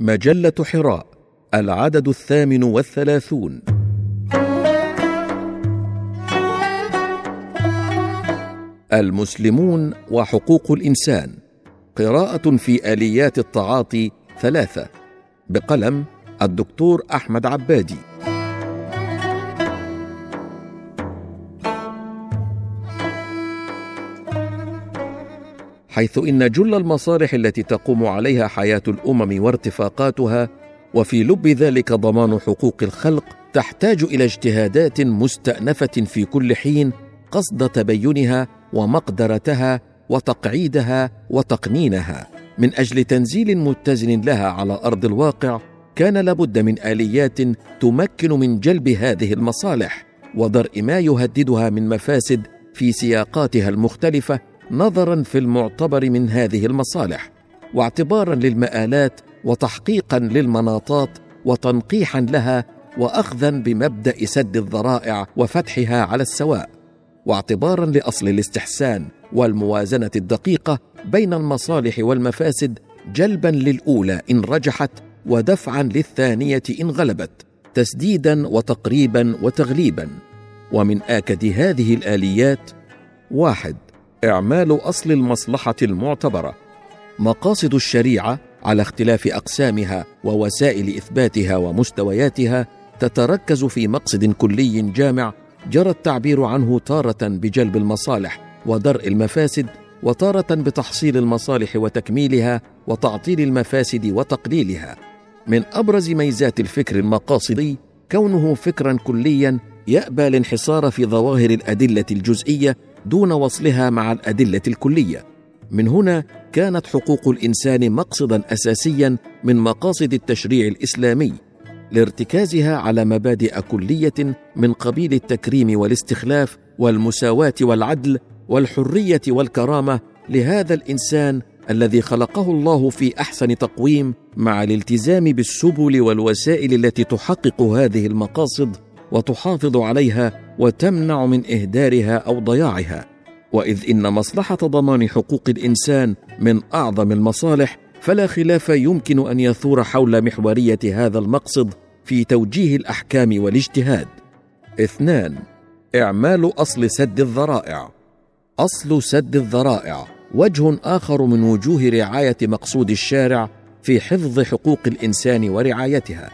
مجلة حراء العدد الثامن والثلاثون. المسلمون وحقوق الإنسان. قراءة في آليات التعاطي ثلاثة. بقلم الدكتور أحمد عبادي. حيث إن جل المصالح التي تقوم عليها حياة الأمم وارتفاقاتها وفي لب ذلك ضمان حقوق الخلق تحتاج إلى اجتهادات مستأنفة في كل حين قصد تبينها ومقدرتها وتقعيدها وتقنينها. من أجل تنزيل متزن لها على أرض الواقع كان لابد من آليات تمكن من جلب هذه المصالح ودرء ما يهددها من مفاسد في سياقاتها المختلفة نظرا في المعتبر من هذه المصالح واعتبارا للمآلات وتحقيقا للمناطات وتنقيحا لها واخذا بمبدأ سد الذرائع وفتحها على السواء واعتبارا لأصل الاستحسان والموازنة الدقيقة بين المصالح والمفاسد جلبا للأولى إن رجحت ودفعا للثانية إن غلبت تسديدا وتقريبا وتغليبا. ومن آكد هذه الآليات واحد إعمال أصل المصلحة المعتبرة. مقاصد الشريعة على اختلاف أقسامها ووسائل إثباتها ومستوياتها تتركز في مقصد كلي جامع جرى التعبير عنه تاره بجلب المصالح ودرء المفاسد وتاره بتحصيل المصالح وتكميلها وتعطيل المفاسد وتقليلها. من أبرز ميزات الفكر المقاصدي كونه فكرا كليا يأبى الانحصار في ظواهر الأدلة الجزئية دون وصلها مع الأدلة الكلية. من هنا كانت حقوق الإنسان مقصدا اساسيا من مقاصد التشريع الإسلامي لارتكازها على مبادئ كلية من قبيل التكريم والاستخلاف والمساواة والعدل والحرية والكرامة لهذا الإنسان الذي خلقه الله في أحسن تقويم مع الالتزام بالسبل والوسائل التي تحقق هذه المقاصد. وتحافظ عليها وتمنع من إهدارها أو ضياعها. وإذ إن مصلحة ضمان حقوق الإنسان من أعظم المصالح فلا خلاف يمكن أن يثور حول محورية هذا المقصد في توجيه الأحكام والاجتهاد. اثنان إعمال أصل سد الذرائع. أصل سد الذرائع وجه آخر من وجوه رعاية مقصود الشارع في حفظ حقوق الإنسان ورعايتها.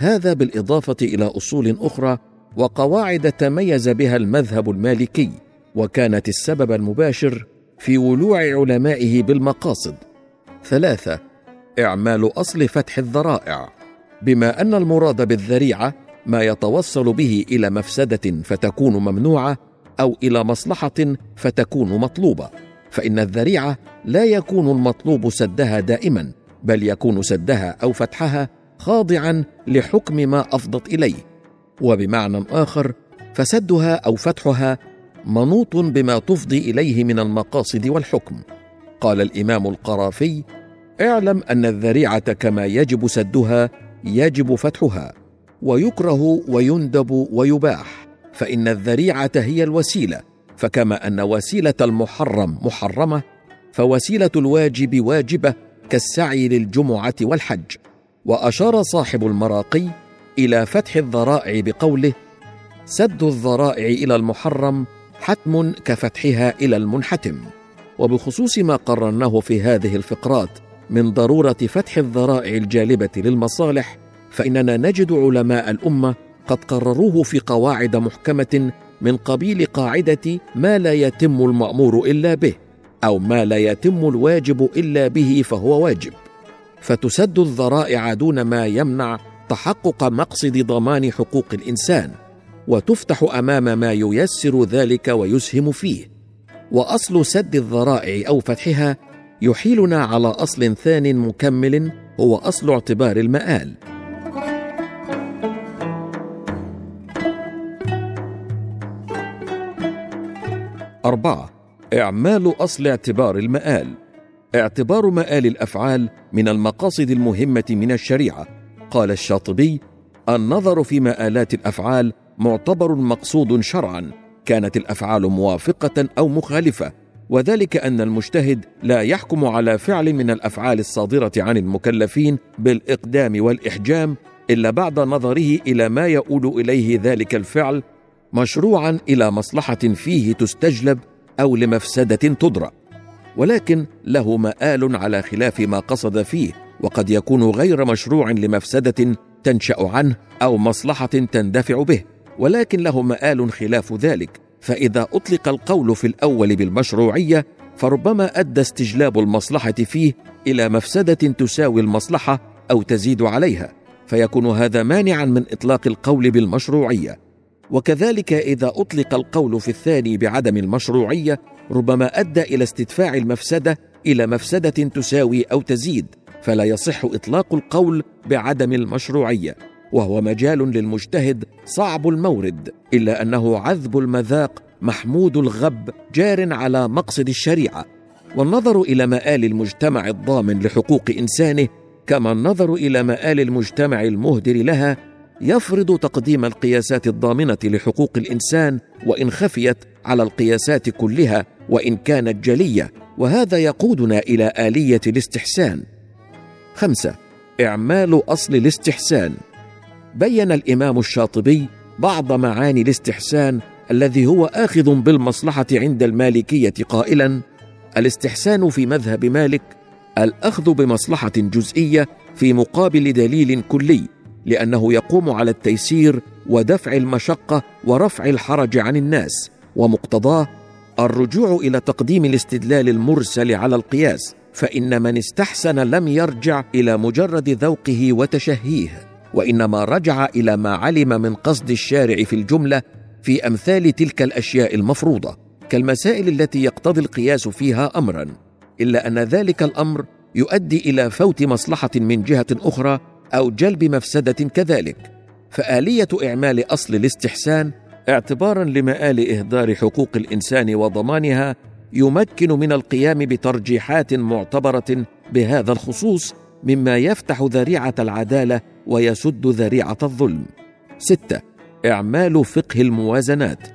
هذا بالإضافة إلى أصول أخرى وقواعد تميز بها المذهب المالكي وكانت السبب المباشر في ولوع علمائه بالمقاصد. ثلاثة إعمال أصل فتح الذرائع. بما أن المراد بالذريعة ما يتوصل به إلى مفسدة فتكون ممنوعة أو إلى مصلحة فتكون مطلوبة فإن الذريعة لا يكون المطلوب سدها دائما بل يكون سدها أو فتحها خاضعا لحكم ما أفضت إليه. وبمعنى آخر فسدها أو فتحها منوط بما تفضي إليه من المقاصد والحكم. قال الإمام القرافي اعلم أن الذريعة كما يجب سدها يجب فتحها ويكره ويندب ويباح فإن الذريعة هي الوسيلة. فكما أن وسيلة المحرم محرمة فوسيلة الواجب واجبة كالسعي للجمعة والحج. وأشار صاحب المراقي إلى فتح الذرائع بقوله سد الذرائع إلى المحرم حتم كفتحها إلى المنحتم. وبخصوص ما قررناه في هذه الفقرات من ضرورة فتح الذرائع الجالبة للمصالح فإننا نجد علماء الأمة قد قرروه في قواعد محكمة من قبيل قاعدة ما لا يتم المأمور إلا به أو ما لا يتم الواجب إلا به فهو واجب. فتسد الذرائع دون ما يمنع تحقق مقصد ضمان حقوق الإنسان وتفتح أمام ما ييسر ذلك ويسهم فيه. وأصل سد الذرائع أو فتحها يحيلنا على أصل ثان مكمل هو أصل اعتبار المآل. أربعة إعمال أصل اعتبار المآل. اعتبار مآل الأفعال من المقاصد المهمة من الشريعة. قال الشاطبي النظر في مآلات الأفعال معتبر مقصود شرعا. كانت الأفعال موافقة أو مخالفة. وذلك أن المجتهد لا يحكم على فعل من الأفعال الصادرة عن المكلفين بالإقدام والإحجام إلا بعد نظره إلى ما يؤول إليه ذلك الفعل مشروعا إلى مصلحة فيه تستجلب أو لمفسدة تدرأ. ولكن له مآل على خلاف ما قصد فيه وقد يكون غير مشروع لمفسدة تنشأ عنه أو مصلحة تندفع به ولكن له مآل خلاف ذلك. فإذا أطلق القول في الأول بالمشروعية فربما أدى استجلاب المصلحة فيه إلى مفسدة تساوي المصلحة أو تزيد عليها فيكون هذا مانعا من إطلاق القول بالمشروعية. وكذلك إذا أطلق القول في الثاني بعدم المشروعية ربما أدى إلى استدفاع المفسدة إلى مفسدة تساوي أو تزيد فلا يصح إطلاق القول بعدم المشروعية وهو مجال للمجتهد صعب المورد إلا أنه عذب المذاق محمود الغب جار على مقصد الشريعة. والنظر إلى مآل المجتمع الضامن لحقوق إنسانه كما النظر إلى مآل المجتمع المهدر لها يفرض تقديم القياسات الضامنة لحقوق الإنسان وإن خفيت على القياسات كلها وإن كانت جلية وهذا يقودنا إلى آلية الاستحسان. خمسة إعمال أصل الاستحسان. بين الإمام الشاطبي بعض معاني الاستحسان الذي هو آخذ بالمصلحة عند المالكية قائلا الاستحسان في مذهب مالك الأخذ بمصلحة جزئية في مقابل دليل كلي لأنه يقوم على التيسير ودفع المشقة ورفع الحرج عن الناس ومقتضاه الرجوع إلى تقديم الاستدلال المرسل على القياس فإن من استحسن لم يرجع إلى مجرد ذوقه وتشهيه وإنما رجع إلى ما علم من قصد الشارع في الجملة في أمثال تلك الأشياء المفروضة كالمسائل التي يقتضي القياس فيها امرا إلا أن ذلك الأمر يؤدي إلى فوت مصلحة من جهة أخرى أو جلب مفسدة كذلك فآلية إعمال أصل الاستحسان اعتبارا لمآل إهدار حقوق الإنسان وضمانها يمكن من القيام بترجيحات معتبرة بهذا الخصوص مما يفتح ذريعة العدالة ويسد ذريعة الظلم. ستة إعمال فقه الموازنات.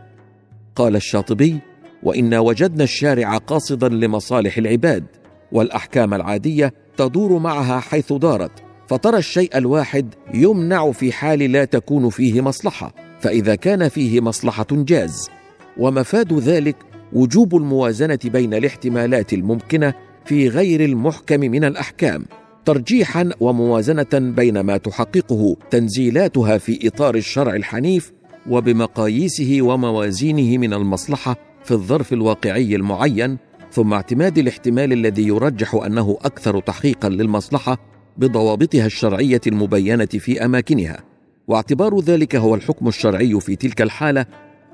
قال الشاطبي وانا وجدنا الشارع قاصدا لمصالح العباد والأحكام العادية تدور معها حيث دارت فترى الشيء الواحد يمنع في حال لا تكون فيه مصلحة. فإذا كان فيه مصلحة جاز. ومفاد ذلك وجوب الموازنة بين الاحتمالات الممكنة في غير المحكم من الأحكام ترجيحا وموازنة بين ما تحققه تنزيلاتها في إطار الشرع الحنيف وبمقاييسه وموازينه من المصلحة في الظرف الواقعي المعين ثم اعتماد الاحتمال الذي يرجح أنه أكثر تحقيقا للمصلحة بضوابطها الشرعية المبينة في أماكنها. واعتبار ذلك هو الحكم الشرعي في تلك الحالة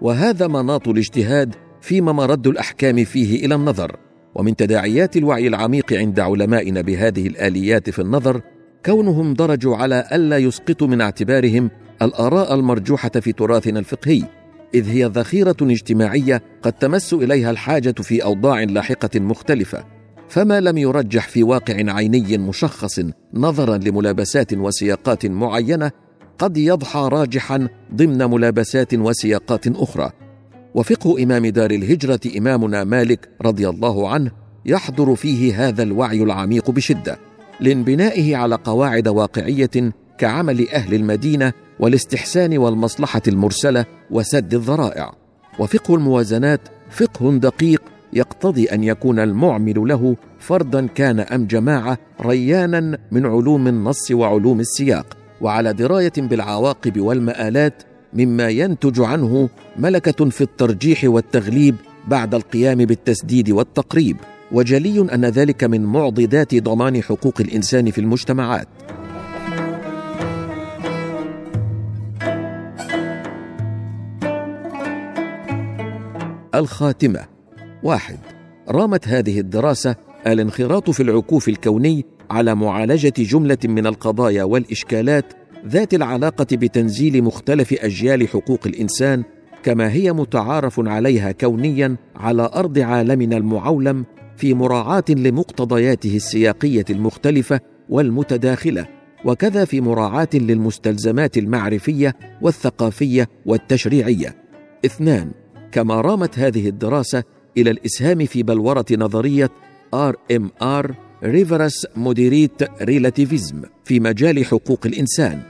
وهذا مناط الاجتهاد فيما مرد الأحكام فيه إلى النظر. ومن تداعيات الوعي العميق عند علمائنا بهذه الآليات في النظر كونهم درجوا على ألا يسقطوا من اعتبارهم الآراء المرجوحة في تراثنا الفقهي إذ هي ذخيرة اجتماعية قد تمس إليها الحاجة في أوضاع لاحقة مختلفة. فما لم يرجح في واقع عيني مشخص نظرا لملابسات وسياقات معينة قد يضحى راجحا ضمن ملابسات وسياقات أخرى. وفقه إمام دار الهجرة إمامنا مالك رضي الله عنه يحضر فيه هذا الوعي العميق بشدة لانبنائه على قواعد واقعية كعمل أهل المدينة والاستحسان والمصلحة المرسلة وسد الذرائع. وفقه الموازنات فقه دقيق يقتضي أن يكون المعمل له فردا كان أم جماعة ريانا من علوم النص وعلوم السياق. وعلى دراية بالعواقب والمآلات مما ينتج عنه ملكة في الترجيح والتغليب بعد القيام بالتسديد والتقريب. وجلي أن ذلك من معضدات ضمان حقوق الإنسان في المجتمعات. الخاتمة. واحد. رامت هذه الدراسة الانخراط في العكوف الكوني على معالجة جملة من القضايا والإشكالات ذات العلاقة بتنزيل مختلف أجيال حقوق الإنسان كما هي متعارف عليها كونيا على أرض عالمنا المعولم في مراعاة لمقتضياته السياقية المختلفة والمتداخلة وكذا في مراعاة للمستلزمات المعرفية والثقافية والتشريعية. اثنان كما رامت هذه الدراسة إلى الإسهام في بلورة نظرية ار reverse moderate relativism في مجال حقوق الانسان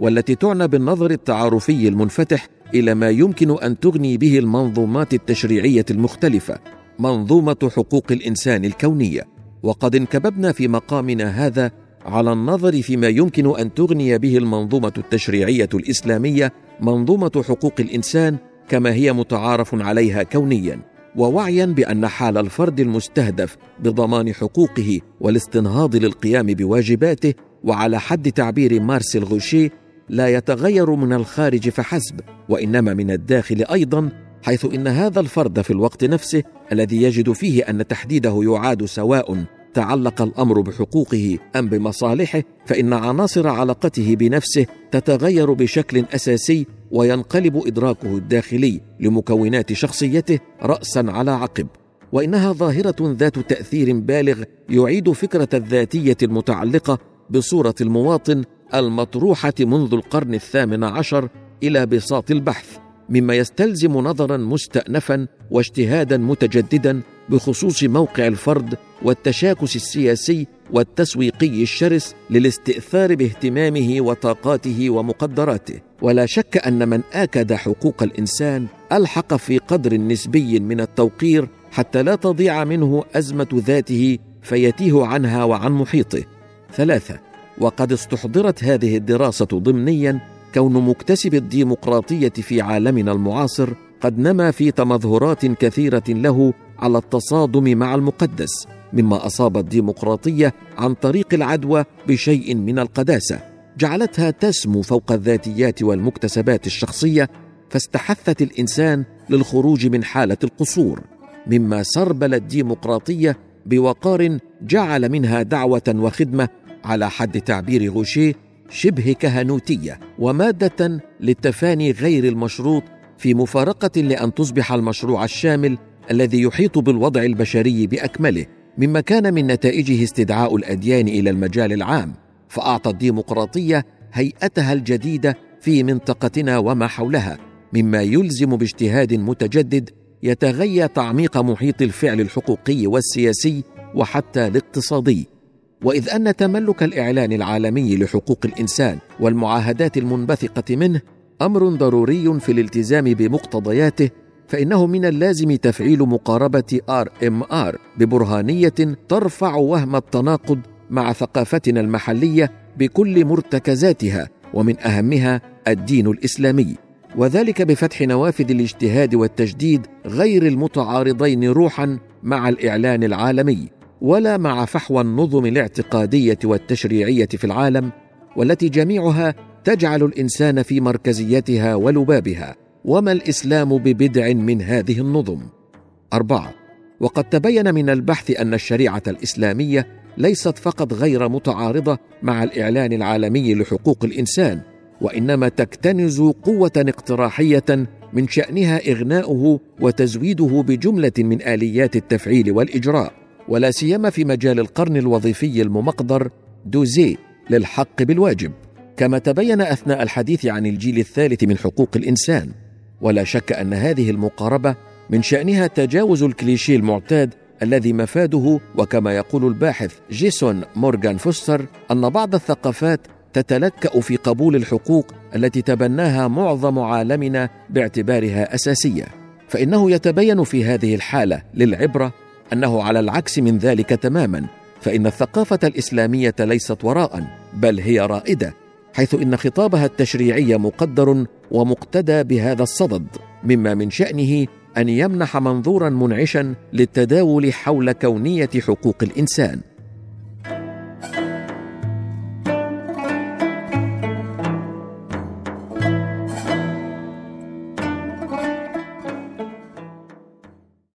والتي تعنى بالنظر التعارفي المنفتح إلى ما يمكن أن تغني به المنظومات التشريعية المختلفة منظومة حقوق الإنسان الكونية. وقد انكببنا في مقامنا هذا على النظر فيما يمكن أن تغني به المنظومة التشريعية الإسلامية منظومة حقوق الإنسان كما هي متعارف عليها كونيا. ووعيا بأن حال الفرد المستهدف بضمان حقوقه والاستنهاض للقيام بواجباته وعلى حد تعبير مارسيل غوشيه لا يتغير من الخارج فحسب وإنما من الداخل أيضا حيث إن هذا الفرد في الوقت نفسه الذي يجد فيه أن تحديده يعاد سواء تعلق الأمر بحقوقه أم بمصالحه فإن عناصر علاقته بنفسه تتغير بشكل أساسي وينقلب إدراكه الداخلي لمكونات شخصيته راسا على عقب. وإنها ظاهرة ذات تأثير بالغ يعيد فكرة الذاتية المتعلقة بصورة المواطن المطروحة منذ القرن الثامن عشر إلى بساط البحث مما يستلزم نظرا مستانفا واجتهادا متجددا بخصوص موقع الفرد والتشاكس السياسي والتسويقي الشرس للاستئثار باهتمامه وطاقاته ومقدراته. ولا شك أن من آكد حقوق الإنسان ألحق في قدر نسبي من التوقير حتى لا تضيع منه أزمة ذاته فيتيه عنها وعن محيطه. ثلاثة وقد استحضرت هذه الدراسة ضمنيا كون مكتسب الديمقراطية في عالمنا المعاصر قد نما في تمظهرات كثيرة له على التصادم مع المقدس مما أصاب الديمقراطية عن طريق العدوى بشيء من القداسة. جعلتها تسمو فوق الذاتيات والمكتسبات الشخصية فاستحثت الإنسان للخروج من حالة القصور مما سربل الديمقراطية بوقار جعل منها دعوة وخدمة على حد تعبير غوشيه شبه كهنوتية ومادة للتفاني غير المشروط في مفارقة لأن تصبح المشروع الشامل الذي يحيط بالوضع البشري بأكمله مما كان من نتائجه استدعاء الأديان إلى المجال العام فأعطى الديمقراطية هيئتها الجديدة في منطقتنا وما حولها مما يلزم باجتهاد متجدد يتغيى تعميق محيط الفعل الحقوقي والسياسي وحتى الاقتصادي. وإذ أن تملك الإعلان العالمي لحقوق الإنسان والمعاهدات المنبثقة منه أمر ضروري في الالتزام بمقتضياته فإنه من اللازم تفعيل مقاربة RMR ببرهانية ترفع وهم التناقض مع ثقافتنا المحلية بكل مرتكزاتها ومن أهمها الدين الإسلامي. وذلك بفتح نوافذ الاجتهاد والتجديد غير المتعارضين روحا مع الإعلان العالمي ولا مع فحوى النظم الاعتقادية والتشريعية في العالم والتي جميعها تجعل الإنسان في مركزيتها ولبابها. وما الإسلام ببدع من هذه النظم؟ أربعة. وقد تبين من البحث أن الشريعة الإسلامية ليست فقط غير متعارضة مع الإعلان العالمي لحقوق الإنسان وإنما تكتنز قوة اقتراحية من شأنها إغناؤه وتزويده بجملة من آليات التفعيل والإجراء. ولا سيما في مجال القرن الوظيفي الممقدر دوزي للحق بالواجب. كما تبين أثناء الحديث عن الجيل الثالث من حقوق الإنسان. ولا شك أن هذه المقاربة من شأنها تجاوز الكليشيه المعتاد الذي مفاده وكما يقول الباحث جيسون مورغان فوستر أن بعض الثقافات تتلكأ في قبول الحقوق التي تبناها معظم عالمنا باعتبارها أساسية. فإنه يتبين في هذه الحالة للعبرة أنه على العكس من ذلك تماما فإن الثقافة الإسلامية ليست وراء بل هي رائدة حيث إن خطابها التشريعي مقدر ومقتدى بهذا الصدد مما من شأنه أن يمنح منظورا منعشا للتداول حول كونية حقوق الإنسان.